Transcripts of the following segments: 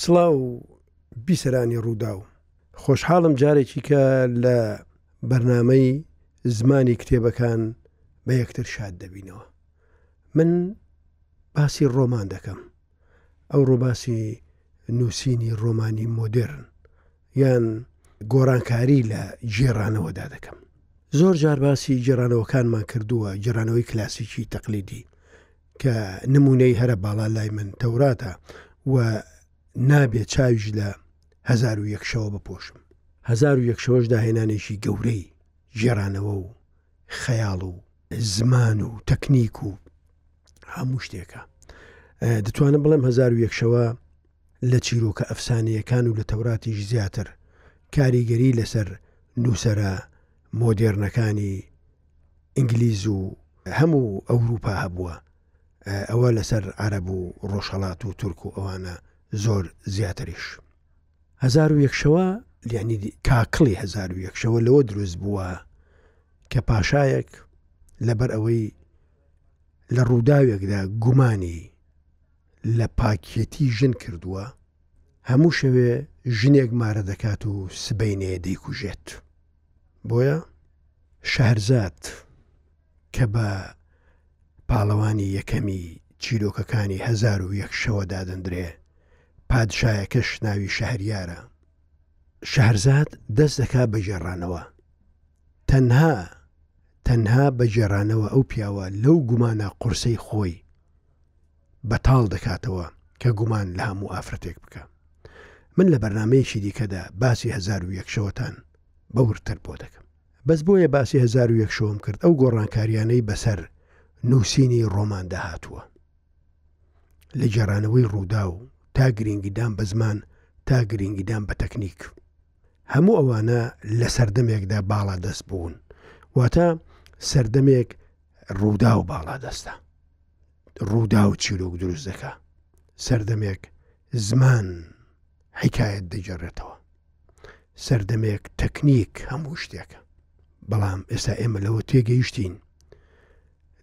سڵاو و بیسەرانی ڕوودا و خۆشحاڵم جارێکی کە لە بەرنمەی زمانی کتێبەکان بە یەکتر شاد دەبینەوە من باسی ڕۆمان دەکەم ئەو ڕۆباسی نووسینی ڕۆمانی مۆدررن یان گۆڕانکاری لە جێرانەوەدا دەکەم زۆر جار باسی جێرانەوەکانمان کردووە جێرانەوەی کلاسیکی تەقلیدی کە نمونەی هەرە باڵا لای من تەوراتە و نابێ چاویش لە هزار و یەکشەوە بپۆشم هزار و یەکشەوەش داهێنانێکی گەورەی جێرانەوە و خەیاڵ و زمان و تەکنیک و هەموو شتێکە دەتوانم بڵێم هزار و یەکشەوە لە چیرۆکە ئەفسانەیەکان و لە تەوراتیش زیاتر کاریگەری لەسەر نووسرە مۆدێرنەکانی ئینگلیز و هەموو ئەوروپا هەبووە ئەوە لەسەر عرب و ڕۆژهڵات و تورک و ئەوانە زۆر زیاتریش هەزار و یەک شەوە یانی کاکڵی هەزار و یەک شەوە لەوە دروست بووە کە پاشایەک لەبەر ئەوەی لە ڕووداوێکدا گومانی لە پاکیەتی ژن کردووە هەموو شەوێ ژنێک مارە دەکات و سبینەیە دەیکوژێت بۆیە شەهرزاد کە بە پاڵەوانی یەکەمی چیرۆکەکانی هەزار و یەک شەوە دادەندرێ، پادشایەکەش ناوی شەهریارە. شەهرزاد دەست دەکا بە گێڕانەوە. تەنها تەنها بە گێڕانەوە ئەو پیاوە لەو گومانە قورسەی خۆی بەتاڵ دەکاتەوە کە گومان لە هەموو ئافرەتێک بکا. من لە بەرنامەیەکی دیکەدا باسی هەزار و یەک شەوەتان بە وردتر بۆ دەکەم. بەس بۆیە باسی هەزار و یەک شەوم کرد ئەو گۆڕانکاریانەی بەسەر نووسینی ڕۆماندا هاتووە لە گێڕانەوەی ڕووداو تا گرینگیدان بە زمان تا گرینگیدان بە تەکنیک هەموو ئەوانە لە سەردەمێکدا باڵا دەست بوون واتە سەردەمێک ڕوودا و باڵا دەستە ڕوودا و چیرۆک دروست دەکە سەردەمێک زمان حیکایەت دەگێڕێتەوە سەردەمێک تەکنیک هەموو شتێکە بەڵام ئێستا ئێمە لەوە تێگەیشتین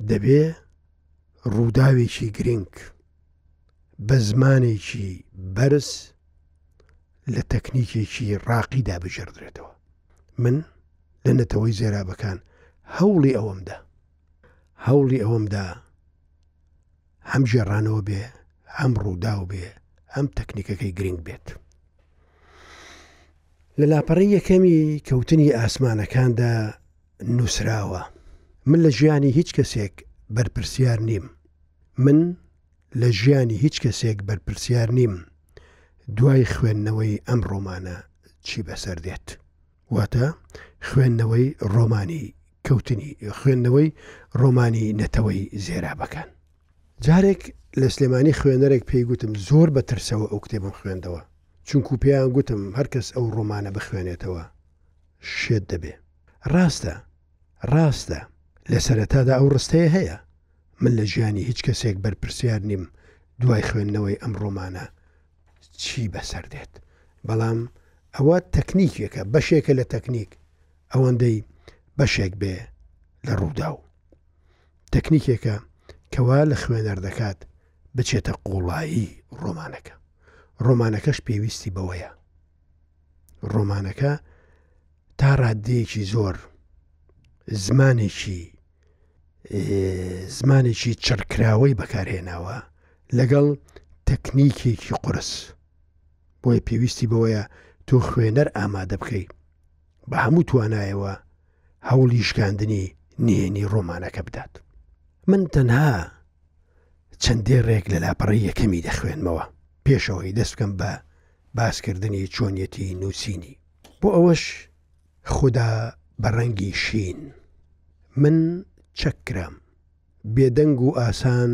دەبێ ڕووداوێکی گرنگ بە زمانێکی بەرز لە تەکنیکێکی ڕاقیدا بژێردرێتەوە من لە نەتەوەی زێرابەکان هەوڵی ئەوەمدا هەوڵی ئەوەمدا هەم گێڕانەوە بێ هەم ڕووداو بێ هەم تەکنیکەکەی گرنگ بێت. لە لاپەڕی یەکەمی کەوتنی ئاسمانەکاندا نووسراوە من لە ژیانی هیچ کەسێک بەرپرسیار نیم من لە ژیانی هیچ کەسێک بەرپرسیار نیم دوای خوێندنەوەی ئەم ڕۆمانە چی بەسەر دێت. واتە خوێندنەوەی ڕۆمانی کەوتنی خوێندنەوەی ڕۆمانی نەتەوەی زێرابەکان جارێک لە سلێمانی خوێنەرێک پێی گوتم زۆر بە ترسەوە ئەو کتێبم خوێندەوە چونکو پێیان گوتم هەرکەس ئەو ڕۆمانە بخوێنێتەوە شێت دەبێ ڕاستە ڕاستە لە سەرەتادا ئەو ڕستەیە هەیە من لە ژیانی هیچ کەسێک بەرپرسیار نیم دوای خوێندنەوەی ئەم ڕۆمانە چی بەسەر دێت بەڵام ئەوە تەکنیکێکە بەشێکە لە تەکنیک ئەوەندەی بەشێک بێ لە ڕووداو تەکنیکێکە کەوا لە خوێنەر دەکات بچێتە قوڵایی ڕۆمانەکە ڕۆمانەکەش پێویستی بەوەیە ڕۆمانەکە تا ڕادەیەکی زۆر زمانێکی زمانێکی چڕکراوەی بەکارهێناوە لەگەڵ تەکنیکێکی قرس بۆیە پێویستی بەوەیە تۆ خوێنەر ئامادە بکەی بە هەموو توانایەوە هەوڵی شکاندنی نهێنی ڕۆمانەکە بدات من تەنها چەندێ ڕێک لە لاپەڕی یەکەمی دەخوێنمەوە پێشەوەی دەست بکەم بە باسکردنی چۆنیەتی نووسینی بۆ ئەوەش خودا بە ڕەنگی شین من چەک کرام بێ دەنگ و ئاسان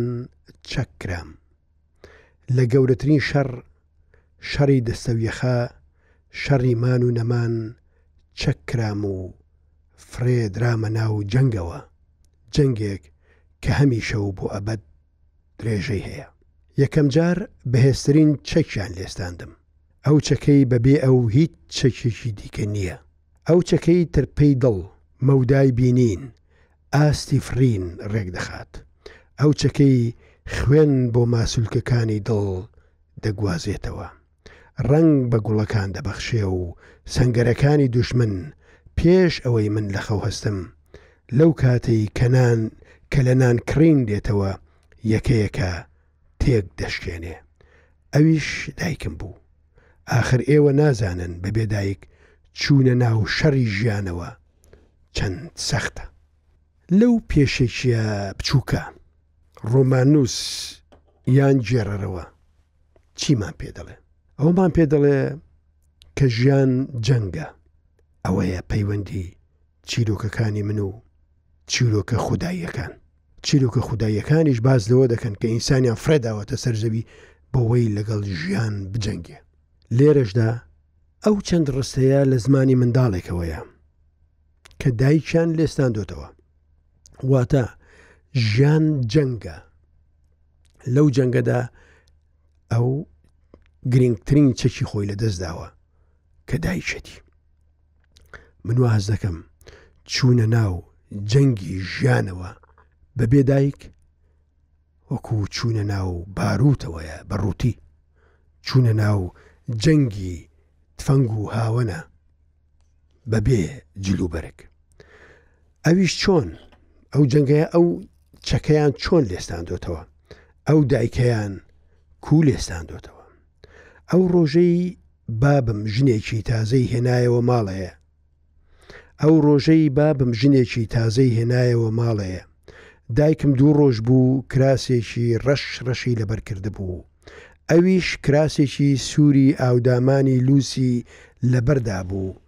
چەک کرام لە گەورەترین شەڕ شەڕی دەستەویەخە شەڕی مان و نەمان چەک کرام و فڕێ درامە ناو جەنگەوە جەنگێک کە هەمیشە و بۆ ئەبەد درێژەی هەیە یەکەم جار بەهێزترین چەکیان لێستاندم ئەو چەکەی بەبێ ئەو هیچ چەکێکی دیکە نییە ئەو چەکەی ترپەی دڵ مەودای بینین ئاستی فڕین ڕێکدەخات ئەو چەکەی خوێن بۆ ماسولکەکانی دڵ دەگوازێتەوە. ڕەنگ بە گوڵەکان دەبەخشێ و سەنگەرەکانی دوژمن پێش ئەوەی من لە خەو هەستم لەو کاتەی کە نان کە لە نان کڕین دێتەوە یەکە یەکە تێک دەشکێنێ ئەویش دایکم بوو ئاخر ئێوە نازانن بەبێ دایک چوونە ناو شەڕی ژیانەوە چەند سەختە لەو پێشێکیە بچووکە ڕۆماننووس یان گێڕەرەوە چیمان پێ دەڵێ؟ ئەوەمان پێ دەڵێ کە ژیان جەنگە، ئەوەیە پەیوەندی چیرۆکەکانی من و چیرۆکە خوداییەکان. چیرۆکە خوداییەکانیش باز لەوە دەکەن کە ئینسانیان فرێداوەتە سەرزەوی بەوەی لەگەڵ ژیان بجەنگێ. لێرەشدا ئەو چەند ڕستەیە لە زمانی منداڵێکەوەیە کە دایکیان لێستاندۆتەوە. واتە ژیان جەنگە. لەو جەنگەدا ئەو گرنگترین چەکی خۆی لە دەستداوە کە دایکەتی من واز دەکەم چوونە ناو جەنگی ژیانەوە بە بێدایک وەکو چوونە ناو باروتەوەیە بە ڕووتی چوونە ناو جەنگی تفەنگ و هاوەنە بەبێ جل و بەرگ. ئەویش چۆن؟ ئەو جەنگەیە ئەو چەکەیان چۆن لێستاندۆتەوە؟ ئەو دایکەیان کو لێستاندۆتەوە؟ ئەو ڕۆژەی بابم ژنێکی تازەی هێنایەوە ماڵەیە ئەو ڕۆژەی بابم ژنێکی تازەی هێنایەوە ماڵەیە دایکم دوو ڕۆژ بوو کراسێکی ڕەش ڕەشی لەبەرکرد بوو ئەویش کراسێکی سووری ئاودامانی لووسی لەبەردا بوو،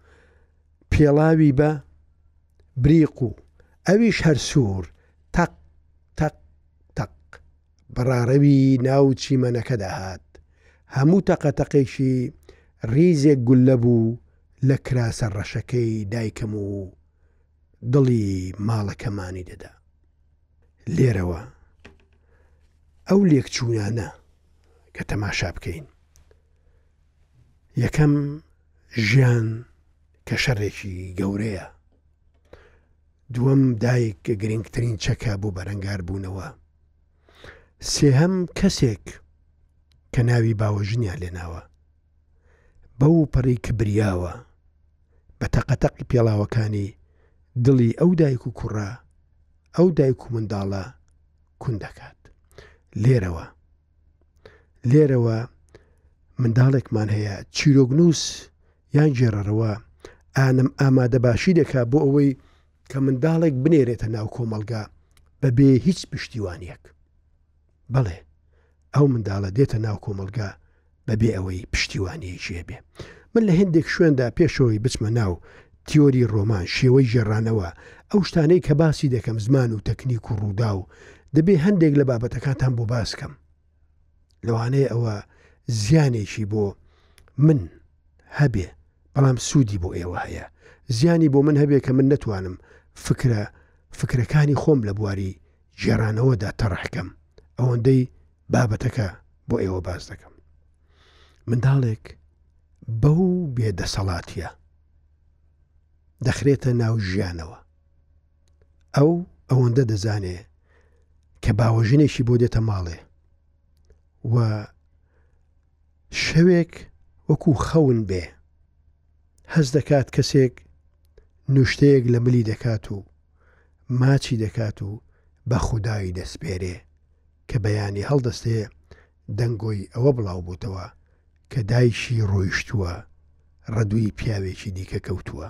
پێڵاوی بە بریق و ئەویش هەر سوور تەق تەق تەق بە ڕاڕەوی ناو چیمەنەکەدا هات. هەموو تەقە تەقێکی ڕیزێک گوللە بوو لە کراسە ڕەشەکەی دایکم و دڵی ماڵەکەمانی دەدا. لێرەوە ئەو لێکچوونانە کە تەماشا بکەین یەکەم ژیان کە شەڕێکی گەورەیە دووەم دایک کە گرنگترین چەکە بۆ بەرەنگار بوونەوە سێهەم کەسێک کە ناوی باوەژنیان لێناوە بەو پەڕی کە بریاوە بە تەقەتەقی پێڵاوەکانی دڵی ئەو دایک و کوڕە ئەو دایک و منداڵە کون دەکات لێرەوە لێرەوە منداڵێکمان هەیە چیرۆگنووس یان گێڕەرەوە ئانم ئامادە باشی دەکا بۆ ئەوەی کە منداڵێک بنێرێتە ناو کۆمەلگا بەبێ هیچ پشتیوانیەک بەڵێ ئەو منداڵە دێتە ناو کۆمەڵگا بەبێ ئەوەی پشتیوانیەکی هەبێ من لە هندێک شوێندا پێشەوەی بچمە ناو تیۆری ڕۆمان شێوەی ژێڕانەوە ئەو شتانەی کە باسی دەکەم زمان و تەکنیک و ڕوودا و دەبێ هەندێک لە بابەتەکانتان بۆ باسکەم لەوانەیە ئەوە زیانێکی بۆ من هەبێ بەڵام سوودی بۆ ئێوە هەیە زیانی بۆ من هەبێ کە من نەتوانم فکرە فکرەکانی خۆم لە بواری گێڕانەوەدا تەڕحکەم ئەوەندەی بابەتەکە بۆ ئێوە باس دەکەم منداڵێک بەو بێدەسەڵاتە دەخرێتە ناو ژیانەوە ئەو ئەوەندە دەزانێ کە باوەژنێکی بۆ دێتە ماڵێ و شەوێک وەکو خەون بێ. هەست دەکات کەسێک نوشتەیەک لە ملی دەکات و ماچی دەکات و بە خودای دەسپێرێ کە بەیانی هەڵدەستێ دەنگۆی ئەوە بڵاو بووتەوە کە دایکی ڕۆیشتووە ڕەدووی پیاوێکی دیکە کەوتووە.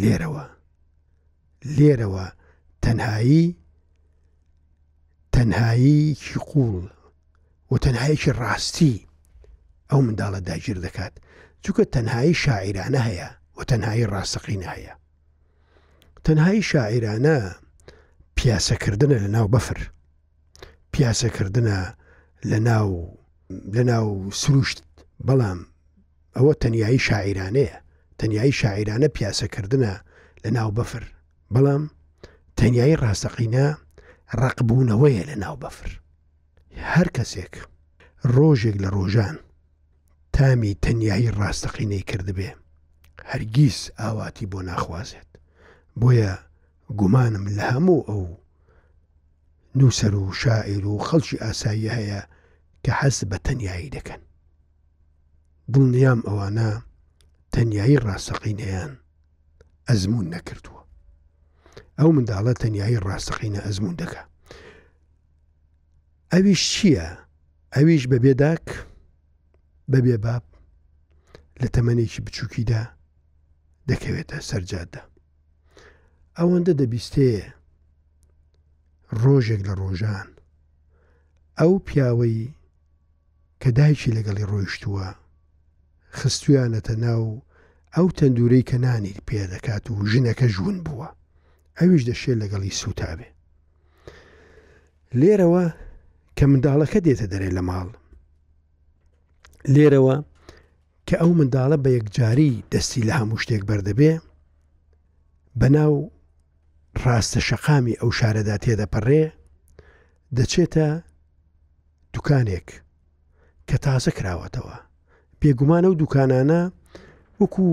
لێرەوە لێرەوە تەنهایی تەنهاییکی قوڵ و تەنهایکی ڕاستی ئەو منداڵە داگیر دەکات چونکە تەنهایی شاعیرانە هەیە و تەنهایی ڕاستەقینە هەیە تەنهایی شاعیرانە پیاسەکردنە لە ناو بەفر پیاسەکردنە لەناو لەناو سروشت بەڵام ئەوە تەنایی شاعیرانەیە تەنایی شاعیرانە پیاسەکردنە لە ناو بەفر بەڵام تەنایی ڕاستەقینە ڕقبوونەوەیە لە ناو بەفر هەر کەسێک ڕۆژێک لە ڕۆژان تامی تەنایی ڕاستەقینەی کردبێ هەرگیز ئاواتی بۆ ناخوازێت بۆیە گومانم لە هەموو ئەو نووسەر و شاعیر و خەڵکی ئاسایی هەیە کە حەز بە تەنیایی دەکەن. دڵنیام ئەوانە تەنیایی ڕاستەقینەیان ئەزموون نەکردووە. ئەو منداڵە تەنیایی ڕاستەقینە ئەزموون دەکە. ئەویش چییە؟ ئەویش بە بێداک بە بێ باب لە تەمەنێکی بچووکیدا دەکەوێتە سەرجاددا. ئەوەندە دەبیستێ ڕۆژێک لە ڕۆژان ئەو پیاوەی کە دایکی لەگەڵی ڕۆیشتووە خستویانەتە ناو ئەو تەندورەی کە نانی پێ دەکات و ژنەکە ژون بووە ئەویش دەشێت لەگەڵی سووتابێ لێرەوە کە منداڵەکە دێتە دەرێ لە ماڵ لێرەوە کە ئەو منداڵە بە یەکجاری دەستی لە هەموو شتێک بەردەبێ، بەناو ڕاستە شەقامی ئەو شارەدا تێدەپەڕێ، دەچێتە دوکانێک کە تازە کراوەتەوە. بێگومان ئەو دوکانانە وەکو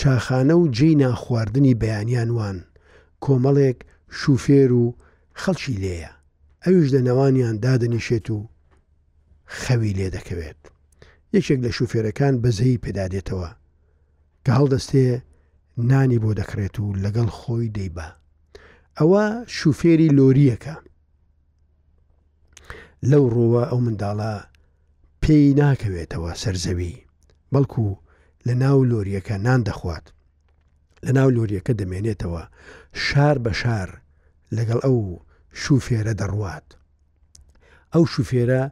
چاخانە و جێی نانخواردنی بەیانیان وان، کۆمەڵێک شوفێر و خەڵکی لێیە، ئەویش لە ناوانیان دادەنیشێت و، خەوی لێ دەکەوێت یەکێک لە شوفێرەکان بەزەیی پێدا دێتەوە کە هەڵدەستێ نانی بۆ دەکڕێت و لەگەڵ خۆی دەیبا ئەوە شوفێری لۆریەکە لەو ڕۆوە ئەو منداڵە پێی ناکەوێتەوە سەرزەوی بەڵکو لە ناو لۆریەکە نان دەخوات لە ناو لۆریەکە دەمێنێتەوە شار بە شار لەگەڵ ئەو شوفێرە دەڕوات ئەو شوفێرە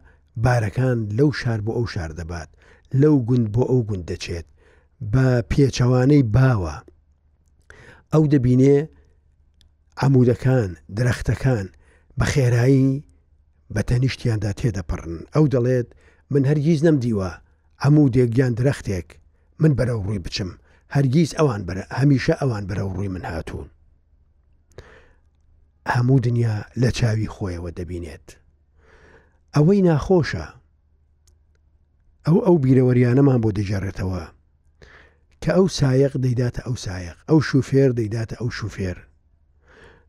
بارەکان لەو شار بۆ ئەو شار دەبات، لەو گوند بۆ ئەو گوند دەچێت، بە پێچەوانەی باوە. ئەو دەبینێ عەموودەکان، درەختەکان بە خێرایی بە تەنیشتیاندا تێدەپەڕن. ئەو دەڵێت، من هەرگیز نەمدیوە عەموودێک یان درەختێک من بەرەو ڕووی بچم، هەرگیز ئەوان هەمیشە ئەوان بەرەو ڕووی من هاتوون. هەموو دنیا لە چاوی خۆیەوە دەبینێت. ئەوەی ناخۆشە ئەو ئەو بیرەوەریانەمان بۆ دەگێڕێتەوە کە ئەو سایق دەیداتە ئەو سایق ئەو شوفێر دەیداتە ئەو شوفێر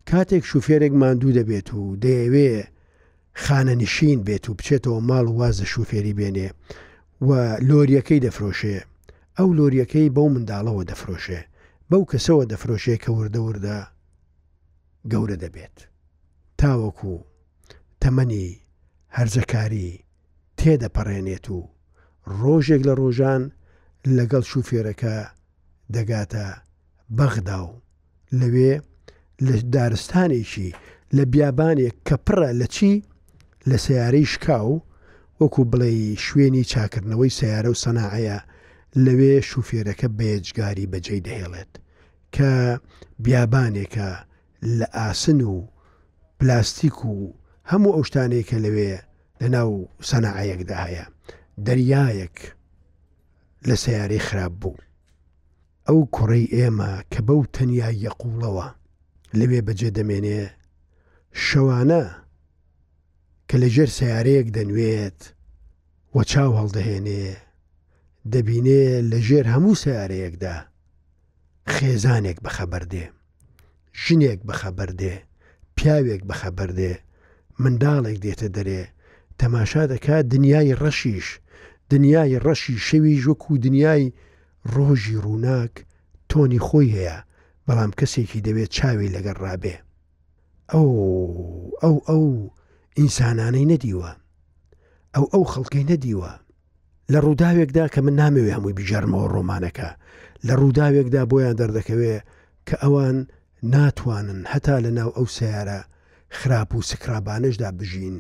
کاتێک شوفێرێک ماندوو دەبێت و دەیەوێ خانە نشین بێت و بچێتەوە ماڵ وازە شوفێری بێنێ و لۆریەکەی دەفرۆشێ ئەو لۆریەکەی بەو منداڵەوە دەفرۆشێ بەو کەسەوە دەفرۆشێ کە وردە وردە گەورە دەبێت تاوەکو تەمەنی هەرزەکاری تێدەپەڕێنێت و ڕۆژێک لە ڕۆژان لەگەڵ شوفێرەکە دەگاتە بەغدا و لەوێ لە دارستانێکی لە بیابانێک کە پڕە لە چی لە سیارەی شکاو وەکو بڵێ شوێنی چاکردنەوەی سیارە و سەناعەیە لەوێ شوفێرەکە بەێجگاری بەجێی دەهێڵێت کە بیابانێکە لە ئاسن و پلاستیک و هەموو ئەو شتانەی کە لەوێ لە ناو سەناعەیەکدا هەیە دەریایەک لە سیارەی خراپ بوو ئەو کوڕی ئێمە کە بەو تەنیا یەقوڵەوە لەوێ بەجێ دەمێنێ شەوانە کە لە ژێر سیارەیەک دەنوێت و چاو هەڵدەهێنێ دەبینێ لە ژێر هەموو سیارەیەکدا خێزانێک بەخەبەر دێ، ژنێک بەخەبەر دێ، پیاوێک بەخەبەر دێ، منداڵێک دێتە دەرێ، تەماشا دەکا دنیای ڕەشیش، دنیای ڕەشی شەویش وەکو دنیای ڕۆژی ڕووناک تۆنی خۆی هەیە، بەڵام کەسێکی دەوێ چاوی لەگەڵ ڕابێ. ئەو ئەو ئەو ئینسانانەی نەدیوە، ئەو ئەو خەڵکەی نەدیوە. لە ڕووداوێکدا کە من نامەوێ هەمووی بگێڕمەوە ڕۆمانەکە لە ڕووداوێکدا بۆیان دەردەکەوێ کە ئەوان ناتوانن هەتا لە ناو ئەو سەیارە خراپ و سکرابانەشدا بژین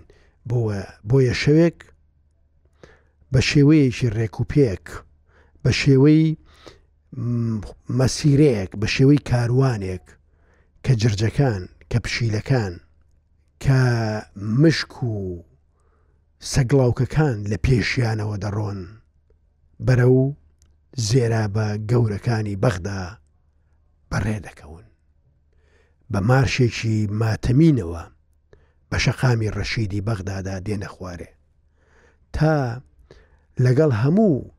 بۆوە بۆیە شەوێک بە شێوەیەکی ڕێک و پێک بە شێوەی مەسیرەیەک بە شێوەی کاروانێک کە جرجەکان کە پشیلەکان کە مشک و سەگڵاوکەکان لە پێشیانەوە دەڕۆن بەرەو زێرابە گەورەکانی بەغدا بەڕێ دەکەون بە مارشێکی ماتەمینەوە بە شەقامی ڕەشیدی بەغدادا دێنە خوارێ تا لەگەڵ هەموو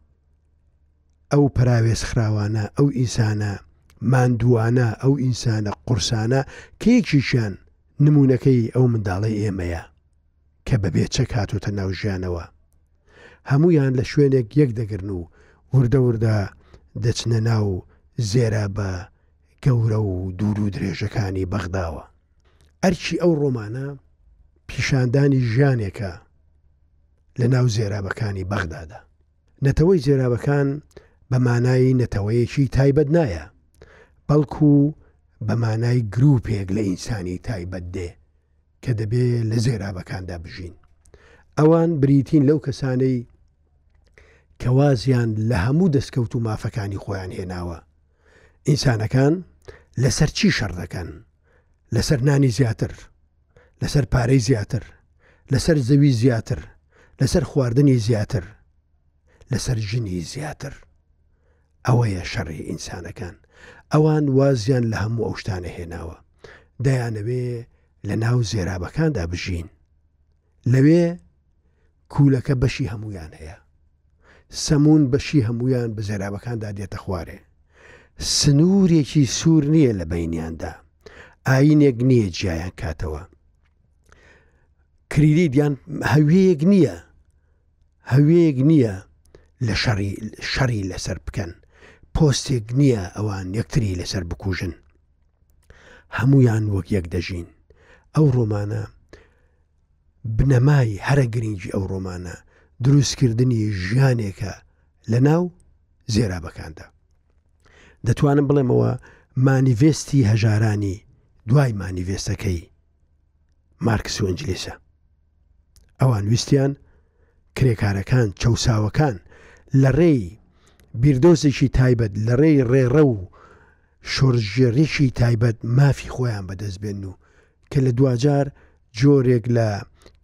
ئەو پراوێز خراوانە ئەو ئینسانە ماندووانە ئەو ئینسانە قورسانە کێکیشان نمونونەکەی ئەو منداڵی ئێمەیە کە بە بێ چەک هاتۆتە ناو ژیانەوە هەموویان لە شوێنێک یەک دەگرن و وردە وردە دەچنە ناو زێرا بە گەورە و دوور و درێژەکانی بەغداوە ئەرکی ئەو ڕۆمانە پیشاندانی ژیانێکە لە ناو زێرابەکانی بەغدادا نەتەوەی زێرابەکان بە مانایی نەتەوەیەکی تایبەت نایە بەڵکو بە مانای گروپێک لە ئینسانی تایبەت دێ کە دەبێ لە زێرابەکاندا بژین. ئەوان بریتین لەو کەسانەی کە وازیان لە هەموو دەستکەوت و مافەکانی خۆیان هێناوە. ئینسانەکان لەسەر چی شەڕ دەکەن، لەسەر نانی زیاتر، لەسەر پارەی زیاتر، لەسەر زەوی زیاتر، لەسەر خواردنی زیاتر، لەسەر ژنی زیاتر. ئەوەیە شەڕی ئینسانەکان. ئەوان وازیان لە هەموو ئەو شتانە هێناوە. دەیانەوێ لە ناو زێرابەکاندا بژین. لەوێ کوولەکە بەشی هەموویان هەیە. سەموون بەشی هەموویان بە زێرابەکاندا دێتە خوارێ. سنوورێکی سوور نییە لە بەینیاندا. ئاینێک نییە جیایان کاتەوە. کریدیدیان هەویەیەک نییە هەوێک نیە لە شەڕی شەڕی لەسەر بکەن پۆستێک نییە ئەوان یەکتری لەسەر بکوژن هەمویان وەک یەک دەژین ئەو ڕۆمانە بنەمای هەرە گرنگی ئەو ڕۆمانە دروستکردنی ژیانێکە لە ناو زێرابەکاندا دەتوانم بڵێمەوە مانیڤێستی هەژارانی دوای مانیڤێستەکەی مارکس و ئەنجلیسە. ئەوان ویستیان کرێکارەکان، چەوساوەکان لە ڕێی بیردۆزێکی تایبەت، لە ڕێی ڕێڕەو و شۆڕشگێڕیی تایبەت مافی خۆیان بەدەست بێنن و کە لە دواجار جۆرێک لە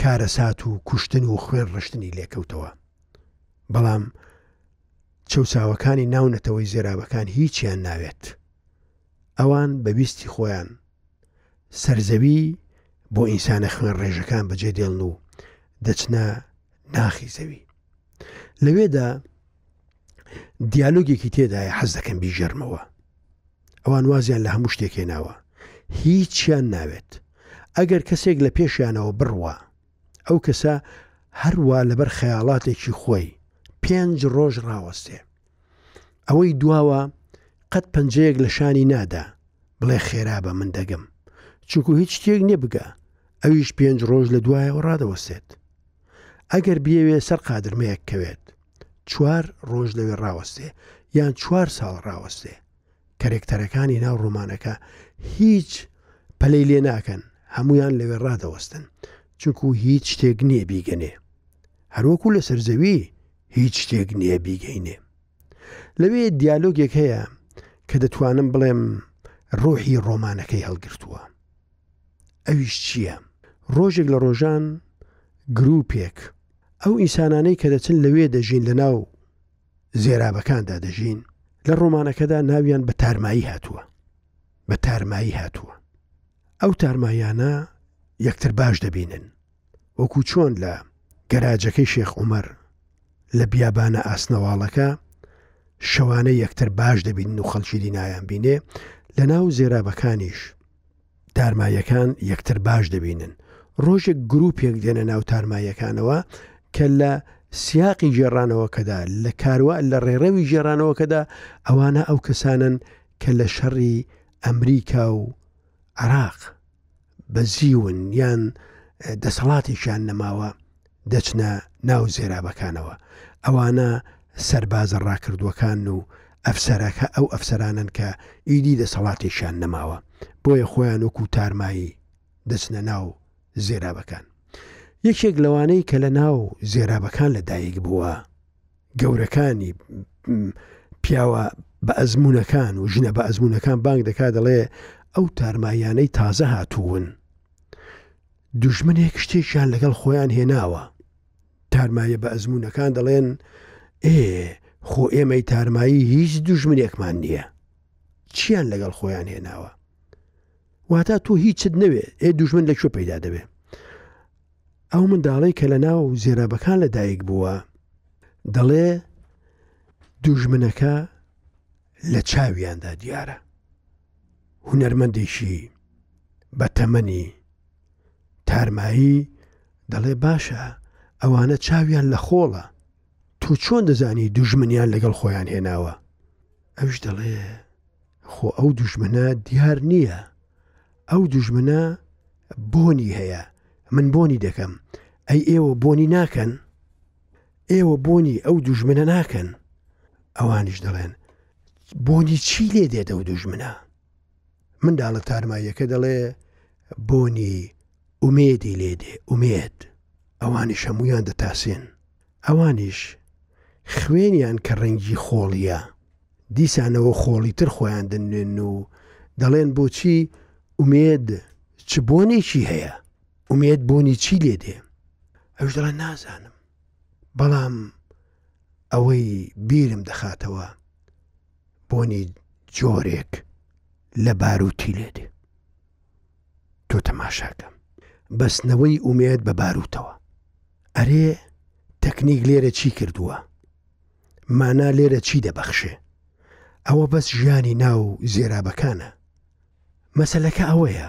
کارەسات و کوشتن و خوێن ڕشتنی لێکەوتەوە. بەڵام چەوساوەکانی ناو نەتەوەی زێرابەکان هیچیان ناوێت. ئەوان بە ویستی خۆیان، سەرزەوی بۆ ئینسانە خوێن ڕێژەکان بەجێ دێڵن و دەچنە ناخی زەوی لەوێدا دیالۆگێکی تێدایە حەز دەکەم بیژەرمەوە ئەوان وازیان لە هەموو شتێکێ ناوە هیچیان ناوێت ئەگەر کەسێک لە پێشیانەوە بڕوا ئەو کەسە هەروە لەبەر خەیاڵاتێکی خۆی پێنج ڕۆژ ڕاوەستێ ئەوەی دواوە قەت پەنجەیەک لە شانی نادا بڵێ خێرابە من دەگەم چونکو هیچ شتێک نیە بگە ئەویش پێنج ڕۆژ لە دوایەوە ڕادەوەسێت ئەگەر بێوێ سەر قادرمەیەک کەوێت چوار ڕۆژ لەوێ ڕاوەستێ یان چوار ساڵ ڕاوەستێ کەرێکتەرەکانی ناو ڕۆمانەکە هیچ پەلەی لێ ناکەن هەمویان لەوێ ڕادەوەستن چونکو هیچ شتێک نییە بیگەنێ هەروەکو لە سەرزەوی هیچ شتێک نییە بیگەینێ. لەوێ دیالۆگێک هەیە کە دەتوانم بڵێم ڕۆحی ڕۆمانەکەی هەڵگرتووە. ئەویش چییە؟ ڕۆژێک لە ڕۆژان گروپێک ئەو ئینسانانەی کە دەچن لەوێ دەژین لە ناو زێرابەکاندا دەژین لە ڕۆمانەکەدا ناویان بە تارمایی هاتووە بە تارمایی هاتووە ئەو تارمایانە یەکتر باش دەبینن وەکو چۆن لە گەراجەکەی شێخ عومەر لە بیابانە ئاسنەواڵەکە شەوانە یەکتر باش دەبین و خەڵکی دی نایان بینێ لە ناو زێرابەکانیش تارمایەکان یەکتر باش دەبینن ڕۆژێک گروپێک دێنە ناو تارمایەکانەوە کە لە سیاقی گێڕانەوەکەدا لە کاروە لە ڕێڕەوی گێڕانەوەکەدا ئەوانە ئەو کەسانن کە لە شەڕی ئەمریکا و عراق بەزیون یان دەسەڵاتێکیان نەماوە دەچنە ناو زێرابەکانەوە ئەوانە سەربازە ڕاکردووەکان و ئەفسەرەکە ئەو ئەفسەرانن کە ئیدی دەسەڵاتێکیان نەماوە بۆیە خۆیان وەکو تارمایی دەچنە ناو زێرابەکان یەکێک لەوانەی کە لە ناو زێرابەکان لە دایک بووە گەورەکانی پیاوە بە ئەزمونونەکان و ژنە بە ئەزمونونەکان بانگ دەکا دەڵێ ئەو تارمایانەی تازە هاتوون دوژمنێک شتێکیان لەگەڵ خۆیان هێناوە تارمایە بە ئەزمونونەکان دەڵێن ئێ خۆ ئێمەی تارمایی هیچ دوژمنێکمان نییە چیان لەگەڵ خۆیان هێناوە واتا تۆ هیچت نەوێ ئێ دوژمن لە کوێ پەیدا دەبێ ئەو منداڵەی کە لە ناو زێرابەکان لە دایک بووە دەڵێ دوژمنەکە لە چاویاندا دیارە هونەرمەندێکی بە تەمەنی تارمایی دەڵێ باشە ئەوانە چاویان لە خۆڵە تۆ چۆن دەزانی دوژمنیان لەگەڵ خۆیان هێناوە ئەوش دەڵێ خۆ ئەو دوژمنە دیار نییە ئەو دوژمنە بۆنی هەیە من بۆنی دەکەم ئەی ئێوە بۆنی ناکەن ئێوە بۆنی ئەو دوژمنە ناکەن ئەوانیش دەڵێن بۆنی چی لێ دێت ئەو دوژمنە منداڵە تارماییەکە دەڵێ بۆنی ئومێدی لێ دێ ئومێت ئەوانی شەمویان دەتاسێن ئەوانیش خوێنیان کە ڕەنگی خۆڵییە، دیسانەوە خۆڵیتر خۆیان دەنوێنن و دەڵێن، بۆچی ئومێد چ بۆنێکی هەیە؟ ئومێد بۆنی چی لێ دێ؟ ئەویش دەڵێ، نازانم، بەڵام ئەوەی بیرم دەخاتەوە، بۆنی جۆرێک لە بارووتی لێ دێ. تۆ تەماشاکە بەس نەوەی ئومێد بە باروتەوە ئەرێ تەکنیک لێرە چی کردووە مانا لێرە چی دەبەخشێ ئەوە بەس ژیانی ناو زێرابەکانە مەسلەکە ئەوەیە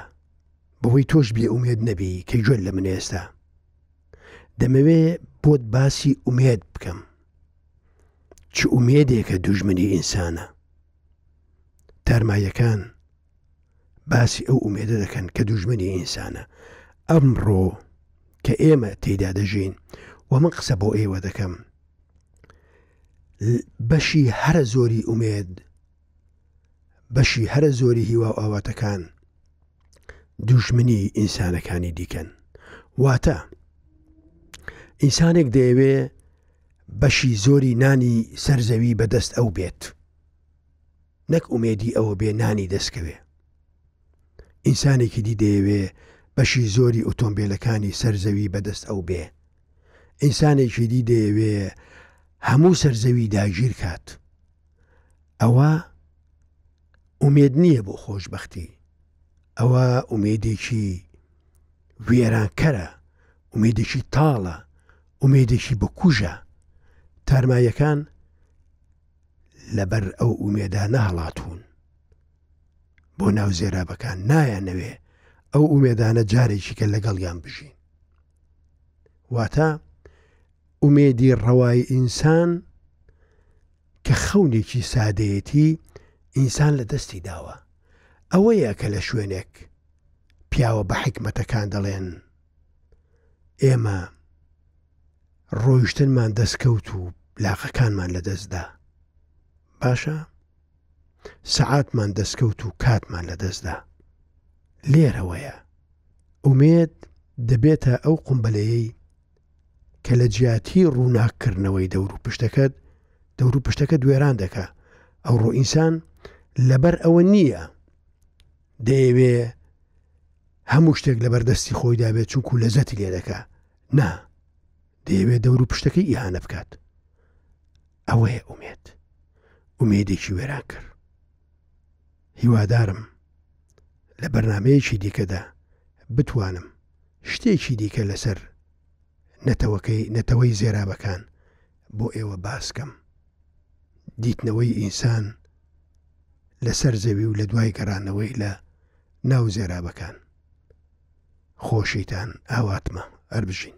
بەوەی تۆش بێ ئومێد نەبی کە گوێن لە منێستا دەمەوێ بۆت باسی ئومێد بکەم چ ئومێدێکە دوژمنی ئینسانە تارمایەکان باسی ئەو ئومێدە دەکەن کە دوژمنی ئینسانە ئەمڕۆ کە ئێمە تێدا دەژین و من قسە بۆ ئێوە دەکەم بەشی هەرە زۆری ئومێد بەشی هەرە زۆری هیوا و ئاواتەکان دوژمنی ئینسانەکانی دیکەن واتە ئینسانێک دەیەوێ بەشی زۆری نانی سەرزەوی بەدەست ئەو بێت نەک ئومێدی ئەوە بێ نانی دەستکەوێ ئینسانێکی دی دەیەوێ بەشی زۆری ئۆتۆمبیلەکانی سەرزەوی بەدەست ئەو بێ ئینسانێکی دی دەیەوێ هەموو سەرزەوی داگیر کات ئەوە ئومێد نییە بۆ خۆشببختی ئەوە ئومێدێکی وێرانکەرە ئومێدێکی تاڵە ئومێدێکی بە کوژە تارمایەکان لەبەر ئەو ئومێدانە هەڵاتوون بۆ ناو زێرابەکان نایانەوێ ئەو ئومێدانە جارێکیکە لەگەڵیان بژین واتە ئومێدی ڕەوای ئینسان کە خەونێکی سادەیەتی ئینسان لە دەستی داوە ئەوەیە کە لە شوێنێک پیاوە بە حکمەتەکان دەڵێن ئێمە ڕۆیشتنمان دەستکەوت و لاقەکانمان لەدەستدا باشە سەعاتمان دەستکەوت و کاتمان لەدەستدا لێرەوەیە ئومێد دەبێتە ئەو قمبلەیەی کە لە جیاتی ڕووناککردنەوەی دەور و پشتەکەت دەور و پشتەکە دوێران دەکە ئەوڕۆ ئینسان لەبەر ئەوە نییە دەیەوێ هەموو شتێک لە بەردەستی خۆی دابێت چونکو لە زەتی لێ دەکا نا دەیەوێت دەور و پشتەکەی ئیهانە بکات ئەوەیە ئومێت ئومێدێکی وێران کرد هیوادارم لە بەرنمەیەکی دیکەدا بتوانم شتێکی دیکە لەسەر نەتەوەکەی نەتەوەی زێرابەکان بۆ ئێوە باس کەم دیتنەوەی ئینسان لە سەر زەوی و لە دوای گەرانەوەی لە ناو زێرابەکان خۆشیتان ئاواتمە ئەربژین.